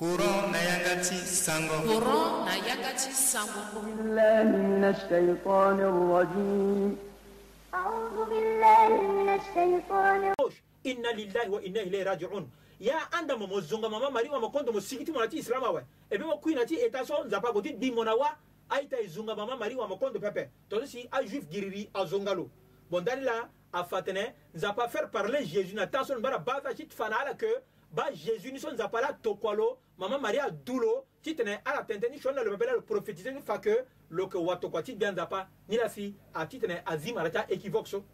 kuran na yakati sango. Kuran na yakati sango. Billahi minash shaitanir rajim a'udhu billahi minash shaitanir inna lillahi wa inna ilayhi raji'un. Ya anda mo mozonga mama mari mama kondo mo sigiti mo na ti islama we ebe mo kuina ti eta so nzapa go ti dimo na wa aita ezonga mama mari mama kondo pepe. To si a juif giriri azonga lo. Bon dani la afatene nzapa faire parler jésus na ta so mbara bava ti fana ala que ba jésus ni so nzapa la tokwalo. Mama maria dulo ti tene ala tente ni shona le bebela le prophétiser ni fa que lo que wato kwa ti bien nzapa ni la si a ti tene azima la ta équivoque so.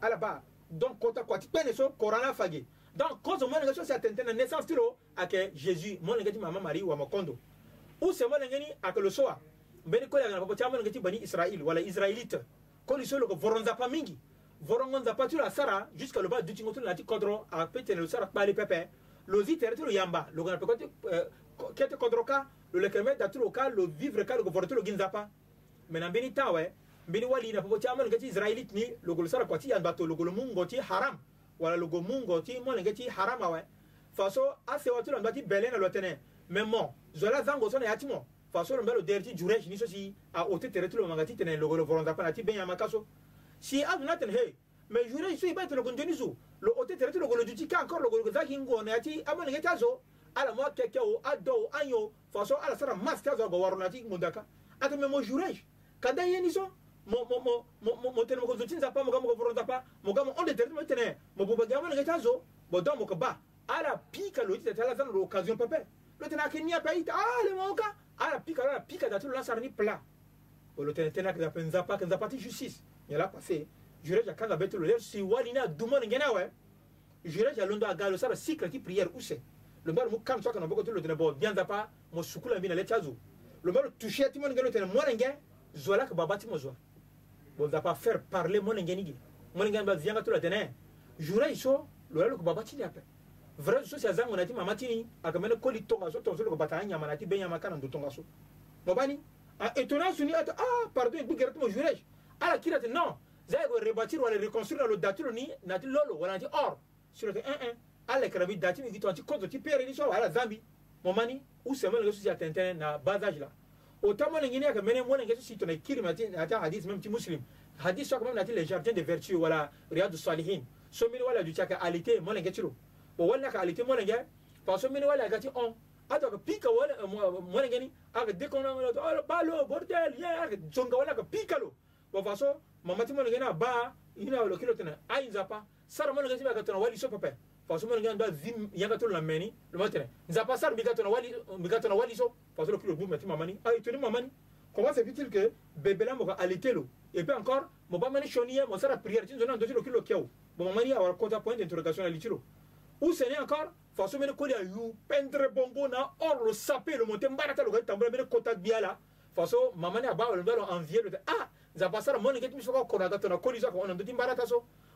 Ala ba donc kota kwa ti pene so korana fage donc cause mo nanga so sa tente na naissance tiro ake jésus mo nanga ti mama marie wa makondo ou se mo nanga ni ake lo soa mbeni ko ya na papo nanga ti bani israël wala israélite. Ko li so lo ko voronza pa mingi. Vorongo nza pa tiro asara jusqu'à le bas du tingo na ti kodro a petene lo sara pali pepe lo zi tere tiro yamba? Lo gana pe ko ti kete kodro ka lo le keme da tiro ka lo vivre ka lo ko vorto lo ginza pa mena mbeni tawe mbini wali na popo chaman ngati israelite ni logo sara kwati yan bato logo mungo ti haram. Wala logo mungo ti mo ngati haram awe faso ase watu la ngati belen na lotene memo zola zango sona yati mo faso lo mbelo derti juresh ni so si a ote tere tene logo lo pa ti benya makaso si adu naten he mais juresh so ibate logo ndeni su lo ote tere ti kan kɔrɔ logolo ta kin gɔnɛ ti a ma nɛgɛ ta so ala ma kɛ o a dɔw an yo faso ala sara mas ta so gɔ wɔrɔ na ti munda ka a tɛmɛ mo jurɛj ka da yeni so mo mo mo mo mo tɛnɛ mo ko zutin zapa mo ka mo ko foron zapa mo ka mo on tɛrɛ mo tɛnɛ mo bo bagi a ma ta so bo dɔn mo ka ba ala pi ka lo ti tɛ tala zan lo occasion pɛpɛ lo tɛnɛ a kɛ niya pɛ ita ale ma o ka ala pi ka ala pi ka da tu lo la sara ni pla o lo tɛnɛ tɛnɛ ka da nzapa ka nzapa ti justice. Nyala passé jurɛj a kan bɛ tu lo lɛ si wali na dumɔ ni gɛnɛ wɛ ja londo aga lo sara cycle ki prière use le mbalo mo kam so kana boko tu lo tene bo bien da pa mo sukula le chazo le mbalo toucher ti mo ngelo tene mo nge zola ke babati mo zoa bon va pas faire parler vianga to la tene jura iso lo lo ko baba tini ape vrai so sia zango nati mama tini akamene koli tonga so to so ko bata nya manati be nya makana ndo tonga so mo bani a etona suni ata ah pardon bu geratu mo jurage ala kirate non. Zay go rebâtir wala reconstruire lo datulo ni nati lolo wala nati or siloke ee alekra mbi da ti mbi gi tongana ti kodro ti pere ni so ala zambi mo ma ni use molenge so si atene na bas age la autant molenge ni ayeke mene molenge so si tongana e kiri na ti na ti hadis même ti muslim hadis so ayeke même na ti les jardins de vertu wala riadu salihin. So mbeni wala duti ayeke alité molenge ti lo o wala ni ayeke alité molenge parce so mbeni wala yeke ti on. Atoko pika wala molenge ni ayeke déconnange lo ba lo bordel ye ayeke zonga wala ayeke pika lo bon façon mama ti molenge ni aba ye ni awelo kiri lo tene ainzapa sara mo ngeti ba ka tona wali so pepe faso mo ngana ba vim yanga to la meni le matin nzapa sar mi gatona wali mi gatona wali so faso le kilo bu meti mamani ay to ni mamani comment se fait-il que bébé là mo ka alité lo et puis encore mo ba mani choniye mo sara prière tin zona ndoti lo kilo keo bo mamani awar kota point d'interrogation à litiro. Ou ce n'est encore faso mene koli ayu pendre bongo na or le sapé le monter mbarata lo ka tambula mene kota biala faso mamani aba lo ndalo envier le ah nzapa sara mo ngeti mi so ko kona gatona koli so ko on ndoti mbarata so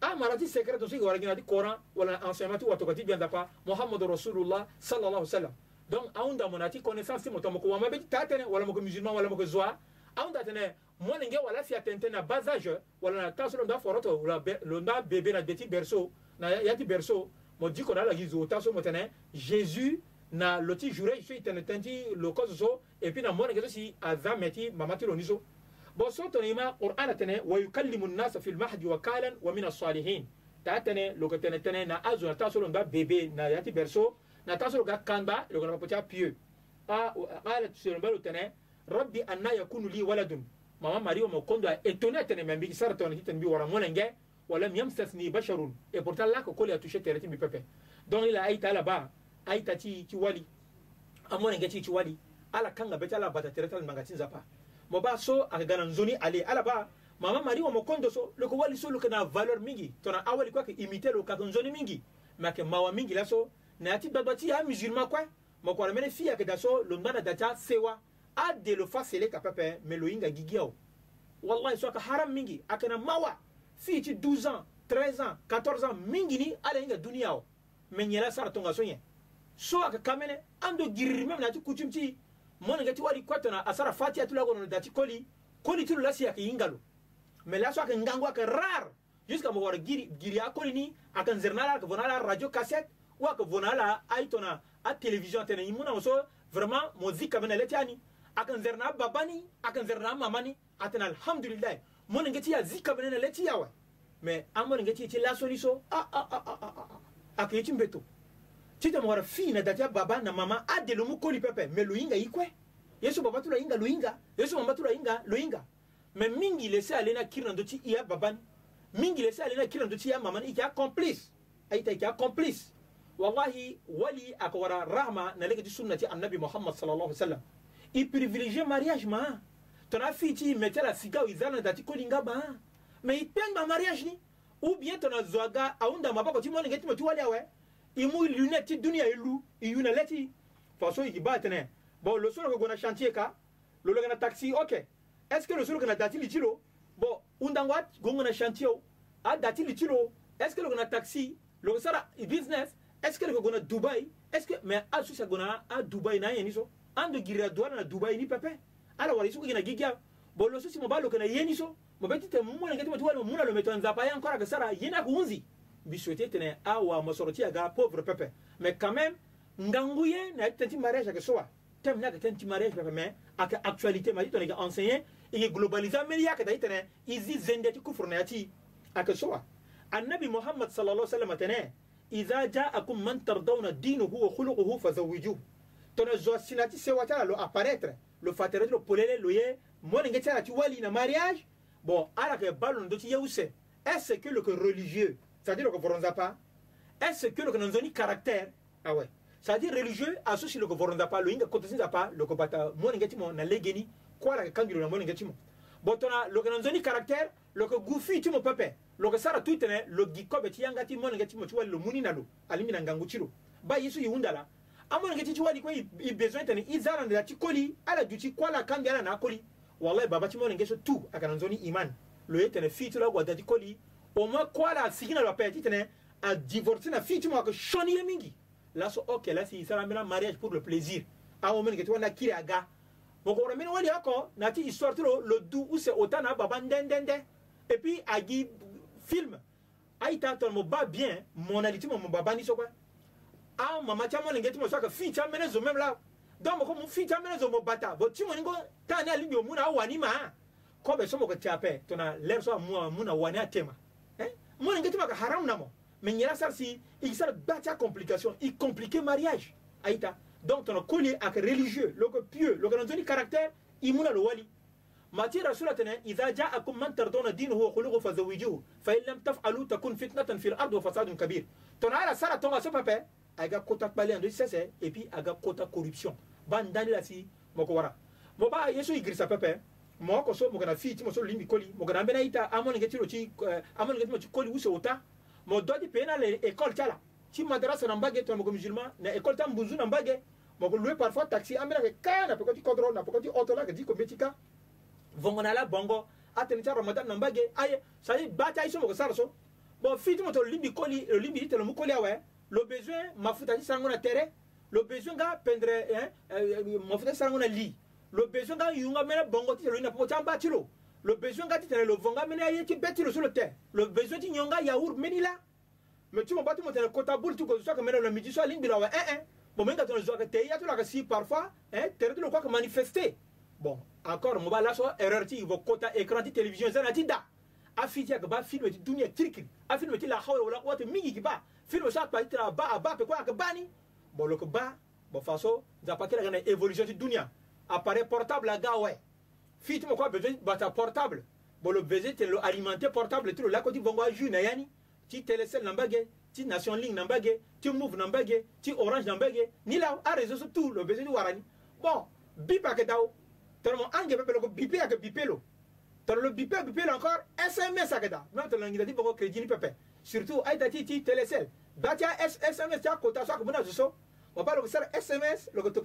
a marati secret to sigi waragina di coran wala enseignement tu watokati bien dapa muhammad rasulullah sallallahu alaihi wasallam donc aunda monati connaissance ti moto moko wama beti tatene wala moko musulman wala moko zoa aunda tene mwana nge wala si atente na bas âge wala na taso londa foroto wala londa bébé na berceau. Na yati berceau. Mo diko na la gizo taso motene jésus na loti juré so itene tenti lo kozo so et puis na mwana nge so si azameti mamati loniso بصوت نيما قرآن تنه ويكلم الناس في المهد وكالا ومن الصالحين. تاتنه لو كتنه تنه نا ازو نتاسو ندا بيبي نا برسو نتاسو غا كانبا لو كنا بوتيا بيو. ا قالت سيرمبلو تنه ربي أن يكون لي ولد. ماما ماريو مكوندو إتوني تنه من بي سارتون تن بي ورا مولنجه ولم يمسسني بشر. et pourtant là que koli a touché terre mi pepe donc il a aita là bas aita ti ti wali amonenge ti ti wali ala kanga betala bata terre tal mo ba so aka gana nzoni ale ala ba mama mari wa mokondo so loko wali so loko na valeur mingi. Tona awali kwa ke imiter lo kaka nzoni mingi. Ma ke mawa mingi la so na ati babati ya musulman kwa mo kwa mene fia ke da so lo ndana data sewa a de lo fa sele ka pepe me lo inga gigiao wallahi so aka haram mingi. Akana mawa fi ti 12 ans 13 ans 14 ans mingi ni ala inga dunia o. Me nyela sara tonga so nye. So aka kamene ando girri mem na ti kutum ti monenge ti wari kue tongana asara fâ ti ya ti lo agono da ti koli koli ti lo laso yeke hinga lo me laso ayeke ngangu ayeke rare jusqu'à mo wara giri giri akoli ni ayeke nzere na ala ayeke vo na ala radio cassette ou ayeke vo na ala aitongana atelévision tene i mu na mo so vraiment mo zi kabe na le ti ani ayeke nzere na ababa ni ayeke nzere na amama ni atene alhamdulillahi monenge ti ya zi kabe na na le ti ya awe me amonenge ti ye ti laso ni so ayeke ye ti mbeto tidemora fina datia baba na mama ade ah, lomu koli pepe me loyinga ye kue ye so baba tula hinga loyinga ye so mama tula hinga loyinga me mingi lese ale na kiri na ndö ti e ababa ni mingi lese ale na kiri na ndö ti e amama ni e yeke accomplice aita yeke accomplice wallahi wali akawara rahma na lege ti sunna ti annabi muhammad sallallahu alaihi wasallam i privilégié mariage ma. Tongana afiri ti me ti siga o e za na da ti kolinga ma me e tengba mariage ni. Ou bien tongana zo aga ahunda mabako ti molenge ti mo ti wali awe imu lunette ti dunia ilu iyuna leti faso iki ba tene bon lo solo gona chantier ka lo lo gana taxi ok. Est ce que lo solo gana dati li tilo bon undangwa gongona chantier o a dati li tilo est ce que lo gana taxi? Lo sara business. Est ce que lo gona dubai est ce que mais a susa gona a dubai na yeni so. Ando gira douane na dubai ni pepe ala wala isuko gina gigia bon lo susi mo ba lo kana yeni so. Mo beti te mo ngati mo tuwa mo muna lo meto nzapa ya encore ka sara yena ko unzi bisouete tene awa mosoroti aga pauvre pepe mais quand même nganguye na tenti mariage ake soa. Tem na tenti mariage pepe mais aka actualité ma tone ga enseigner et globaliser mais ya ka dai tene izi zende ti kufur na ti ake soa. Annabi muhammad sallallahu alaihi wasallam tene idha ja'akum man tardawna dinuhu wa khuluquhu fazawwijuhu tone zo sinati se wata lo apparaître lo fatere lo polele lo ye mo ne ngeta ti wali na mariage bon ala ke balon do ti yeuse. Est-ce que le religieux c'est-à-dire que est-ce que le caractère ah ouais. C'est-à-dire religieux associé le que voronza pas le inga kotosinza pas le que bata mo ngeti mo na legeni kwa la kangiro na mo ngeti mo botona le que nanzoni caractère le que gufi ti mo pepe le sara tuitene le gikobe ti yanga ti mo ngeti mo ti wali lo muni na lo alimi na ngangu chiro ba yesu yunda la amo ngeti ti wali ko i besoin tene izara na ti koli ala duti kwa la kangi ala na koli wallahi baba ti iman. Lo yetene fiti la gwa dati koli au moins quoi la sigina la paix titene a divorcé na fiti mo ko shoni mingi. La so ok la si sala mena mariage pour le plaisir. A o men ke to na kiri aga mo ko men wali ako na ti histoire to le dou ou c'est autant na baba ndendende et puis agi film. Aita to mo ba bien monalité mo baba ni so quoi. A mama cha mo ngeti mo so ka fiti amene zo même là. Donc mo ko mo fiti amene zo mo bata. Bo ti mo ngo ta na libi o mu na wani ma ko be so mo ko tiape to na ler so mu mu na wani atema mo ngeti maka haram namo mais nyela sar si il sar batia complication. Il compliqué mariage aita donc ton collier ak religieux que pieux le que nzoni caractère imuna lo wali. Mati rasula tana idha ja'akum man tardawna dinahu wa khuluquhu fazawijuhu fa in lam taf'alu takun fitnatan fil ardi wa fasadun kabir. Ton ala sara tonga so pape aga kota kbali ando sese et puis aga kota corruption. Si moko wara mo ba yeso igrisa pepe mo ko so mo kana fiti mo so limbi koli mo kana bena ita amon ngeti ro ci amon ngeti mo ci koli wuso uta mo dodi pena le école tala ci madrasa na mbage to mo musulman na école tam buzu na mbage mo ko louer parfois taxi amena ke kana pe ko ti contrôle na pe ko ti auto la ke di ko metika vongona la bongo ateni ta ramadan na mbage aye ça y bata iso mo ko sara so. Bon fiti mo to limbi koli le limbi te lo mo koli awe le besoin mafuta ti sango na terre le besoin ga pendre hein mafuta ti sango na lit le besoin ga yunga mena bongo ti lo ina po tamba ti lo le besoin ga ti tene lo vonga mena ye ti beti lo sur le terre. Le besoin ti nyonga yaourt meni la mais tu mo bati mo tene kota bul tu ko so ka mena na midi so limbi la wa eh eh bon menga tene zo ka te ya to la ka si parfois hein terre ti lo kwa ka manifester. Bon encore mo ba la so erreur ti vo kota écran ti télévision zana ti da. A fiti ka ba film ti dunia trikri a film ti la hawla wala quwwata mingi ki ba film sa pa ti la ba ba pe kwa ka bani bon lo ko ba bon façon za pa kila na évolution ti appareil portable à gawe fit mo ko besoin bata portable. Bo le besoin te lo alimenter portable ti lo la ko ti bongo ju na yani ti telecel na mbage ti nation link na mbage ti move na mbage orange na mbage ni la a réseau so tout le besoin ti warani bon bip ake daw tellement ange pepe lo ko bipe ake bipe lo tolo lo bipe bipe lo encore sms ake da même tolo ngi da ti bongo crédit ni surtout ay da ti ti telecel ba ti sms ti a kota so ake buna so mo ba lo ko sara sms lo ko to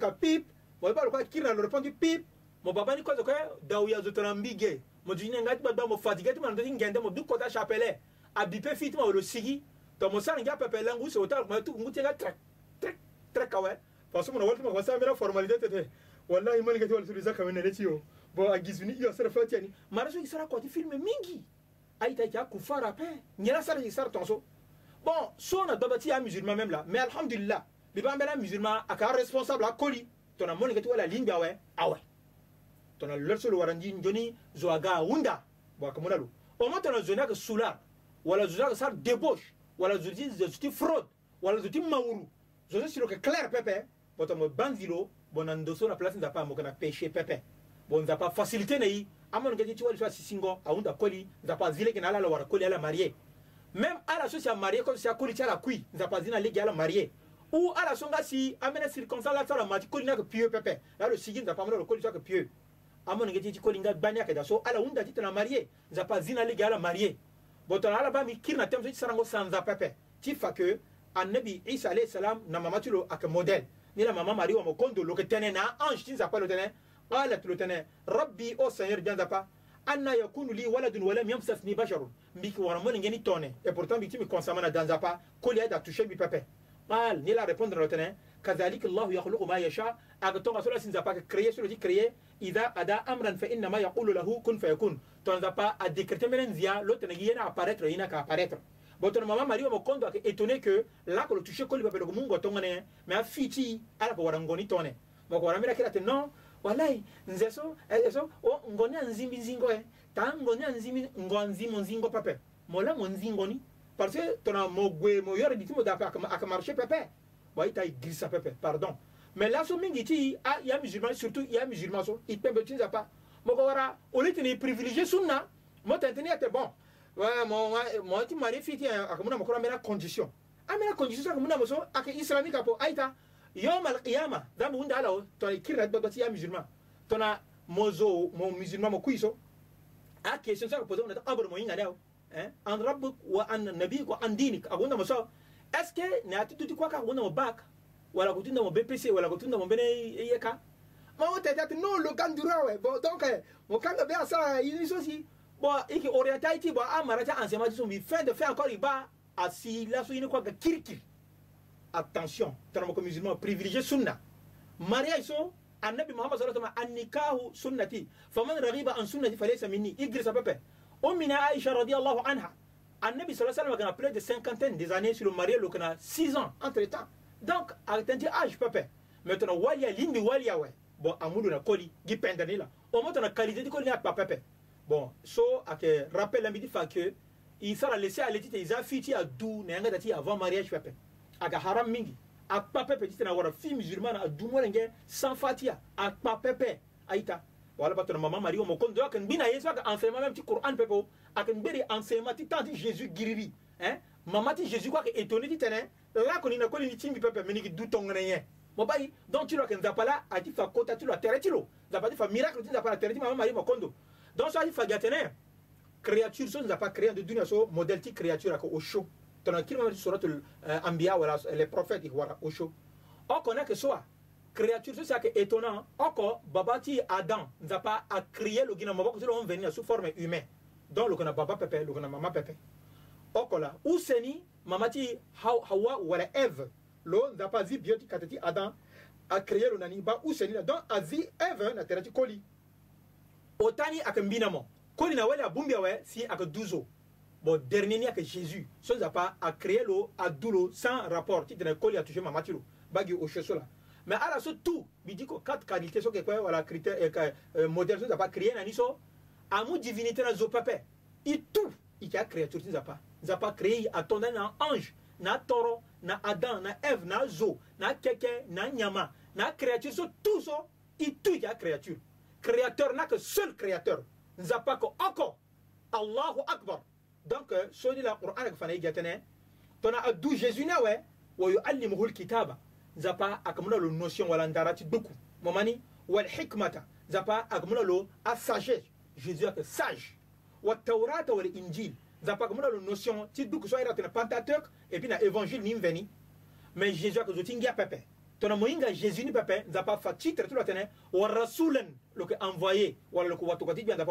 ka pip mo ba lo ko kiri na lo répondre pip. Mo baba ni kwazo kwa dawu ya zotona mbige. Mo jine ngati ba mo fatigué mo ndo ngende mo du kota chapelle a bipe fit mo lo sigi to mo san ngia pepe langu so ta mo tu nguti nga trek trek trek kawe parce que mo walti mo sa mera formalité tete. Wallahi man ngati wal sulu zaka men ne tiyo bo a gizuni iyo sara fatiani mara so isara ko ti film mingi. Ay ta ja kufara pe. Nyela sara isara tonso. Bon so na doba ti ya musulman même là mais alhamdulillah bi ba mbela musulman aka responsable a koli to na moni ngati wala lingba we awe. Tona lersolo warandi njoni zo aga wunda bo akamuna lo o mo tona zona ka sula wala zona ka sar débauche wala zoti zoti fraude wala zoti mawuru zozo silo ka clair pepe bo to mo banzilo bo na ndoso na place nzapa mo kana péché pepe. Bo nzapa facilité na yi amon ngati ti wali so sisingo awunda koli nzapa zile kina ala la wara koli ala marié. Même ala so sia marié comme sia koli ti ala kui nzapa zina legi ala marié u ala songa si amene circonstance la tsala mati kolinga ke pieux pepe la lo sigi nzapa amene lo kolisa ke pieux. Amone ngeti ti kolinga gbani ayeke da so ala hunda ti tene marie nzapa zi na lege ala marie bo tongana ala ba mi kiri na tëmë so ti sarango sanza pepe ti fa ke anabi isa alayhi salam na mama ti lo ayeke modèle. Ni la mama marie wamo kondo lo yeke tënë na ange ti nzapa lo tënë ala ti lo tënë rabbi o seigneur dia nzapa anna yakunu li waladun walam yamsasni basharun. Mbi yeke wara mone ngeni tone et pourtant mbi ti mi consama na da nzapa koli ayeda touché mbi pepe قال نيلا ريبوندر لوتنا كذلك الله يخلق ما يشاء اغتون سولا سنزابا كريي سولا كريي اذا ادا امرا فانما يقول له كن فيكون تونزابا ا ديكريتي منن زيا لوتنا ينا apparaître yina ka apparaître botono mama mario mo kondo ake étonné que là ko toucher ko libabelo ko mungo tongane mais a fiti ala ko warangoni tone mo ko waramira kila te non walai nze so eso o ngoni anzimbi nzingo e ta ngoni anzimbi ngonzi mo nzingo pape mola mo nzingoni parce que tona mo yore marché grisa pepe pardon. Mais là mingi a musulman surtout musulman privilégier sunna ate bon. Ouais mari fiti aka muna mo ko mera condition. A mera condition aka muna mo so aka islamique aita yom al qiyama da mo hunda ala o to kirra ba ti ya musulman tona mozo mo musulman mo kuiso a question sa leo an rabbuk wa an nabik wa an dinik. Agunda mo so. Que ne ati tuti kwaka agunda mo bac wala kutunda mo bpc wala kutunda mo bene yeka? Ma o tete ati no lo kandura we bon donc mo kanga be asa yini so si bon iki orientality bon amara ta enseignement ti so mi fin de fait encore iba asi la so yini kwaka kirkir attention tana mo ko musulman privilégié sunna. Mariage so annabi muhammad sallallahu alaihi wasallam annikahu sunnati. Faman raghiba an sunnati falaysa minni. Igrisa pepe Omina Aïcha radiallahu anha. Annabi sallallahu alayhi wa sallam a plus de cinquantaine des années sur le mariage, il a 6 ans entre-temps. Donc, arrêtez de âge, ah, papa. Maintenant, walia lindi walia ouais. Bon, amour na koli, gi pendani là. Au moins, on a qualité de koli na papa papa. Bon, so, ak rappel l'ami dit que il sera laissé à l'étite, il a fiti à dou, n'yanga dati avant mariage papa. Aga haram mingi. Ak papa papa, dit na wara, fille musulmane à dou, moi n'yanga, sans fatia. Ak papa papa, aïta wala batona mama mario mo kondo akan bina yesu aka enseignement même ti qur'an pepo akan beri enseignement ti tant ti jésus giriri hein. Mama ti jésus quoi que étonné ti tene la ko ni na ko ni timbi pepe meniki du tongana ye mo bayi donc tu lo kan zapala a ti fa kota tu lo tere ti lo zapa ti fa miracle ti zapala tere ti mama mario mo kondo donc so a ti fa gatene créature so zapa créé de dunia so modèle ti créature ako au chaud tona kirma ti suratul anbiya wala les prophètes wala au chaud o kona que soit créature c'est ça qui est étonnant encore babati adam n'a pas à créer le venir sous forme humaine. Donc le gina baba pepe le gina mama pepe. Là où seni mamati hawa wala eve lo n'a pas vu bioti katati adam a créé le nani ba où seni donc a vu eve na terati koli. Otani akambina mo. Koli na wala bumbia si aka douzo. Bon dernier ni aka jésus. So n'a pas à créer lo a doulo sans rapport. Ti tena koli a touché mamati lo bagi au là mais ala so tout mi dit ko quatre qualités so ke kwa wala critère euh, euh, modèle so zapa créer nani so amu divinité na zo pape i tout i ka créature ti zapa zapa créer atonda na ange na toro na adam na eve na zo na keke na nyama na créature so tout so i tout i ka créature. Créateur na que seul créateur. Nzapa ko encore. Allahu akbar. Donc euh, so di la qur'an ka fana gatene tona adu jésus na we wa yuallimuhu alkitaba zapa akamuna lo notion wala ndarati duku momani wal hikmata. Zapa akamuna lo a sagesse jésus est sage. Wa taurata wal injil. Zapa akamuna lo notion ti duku so ira tena pentateuque et puis na évangile nim veni mais jésus a zoti ngia pepe. Tona moinga jésus ni pepe zapa fa titre tu la tene wa rasulan lo que envoyé wala lo ko watokati bien zapa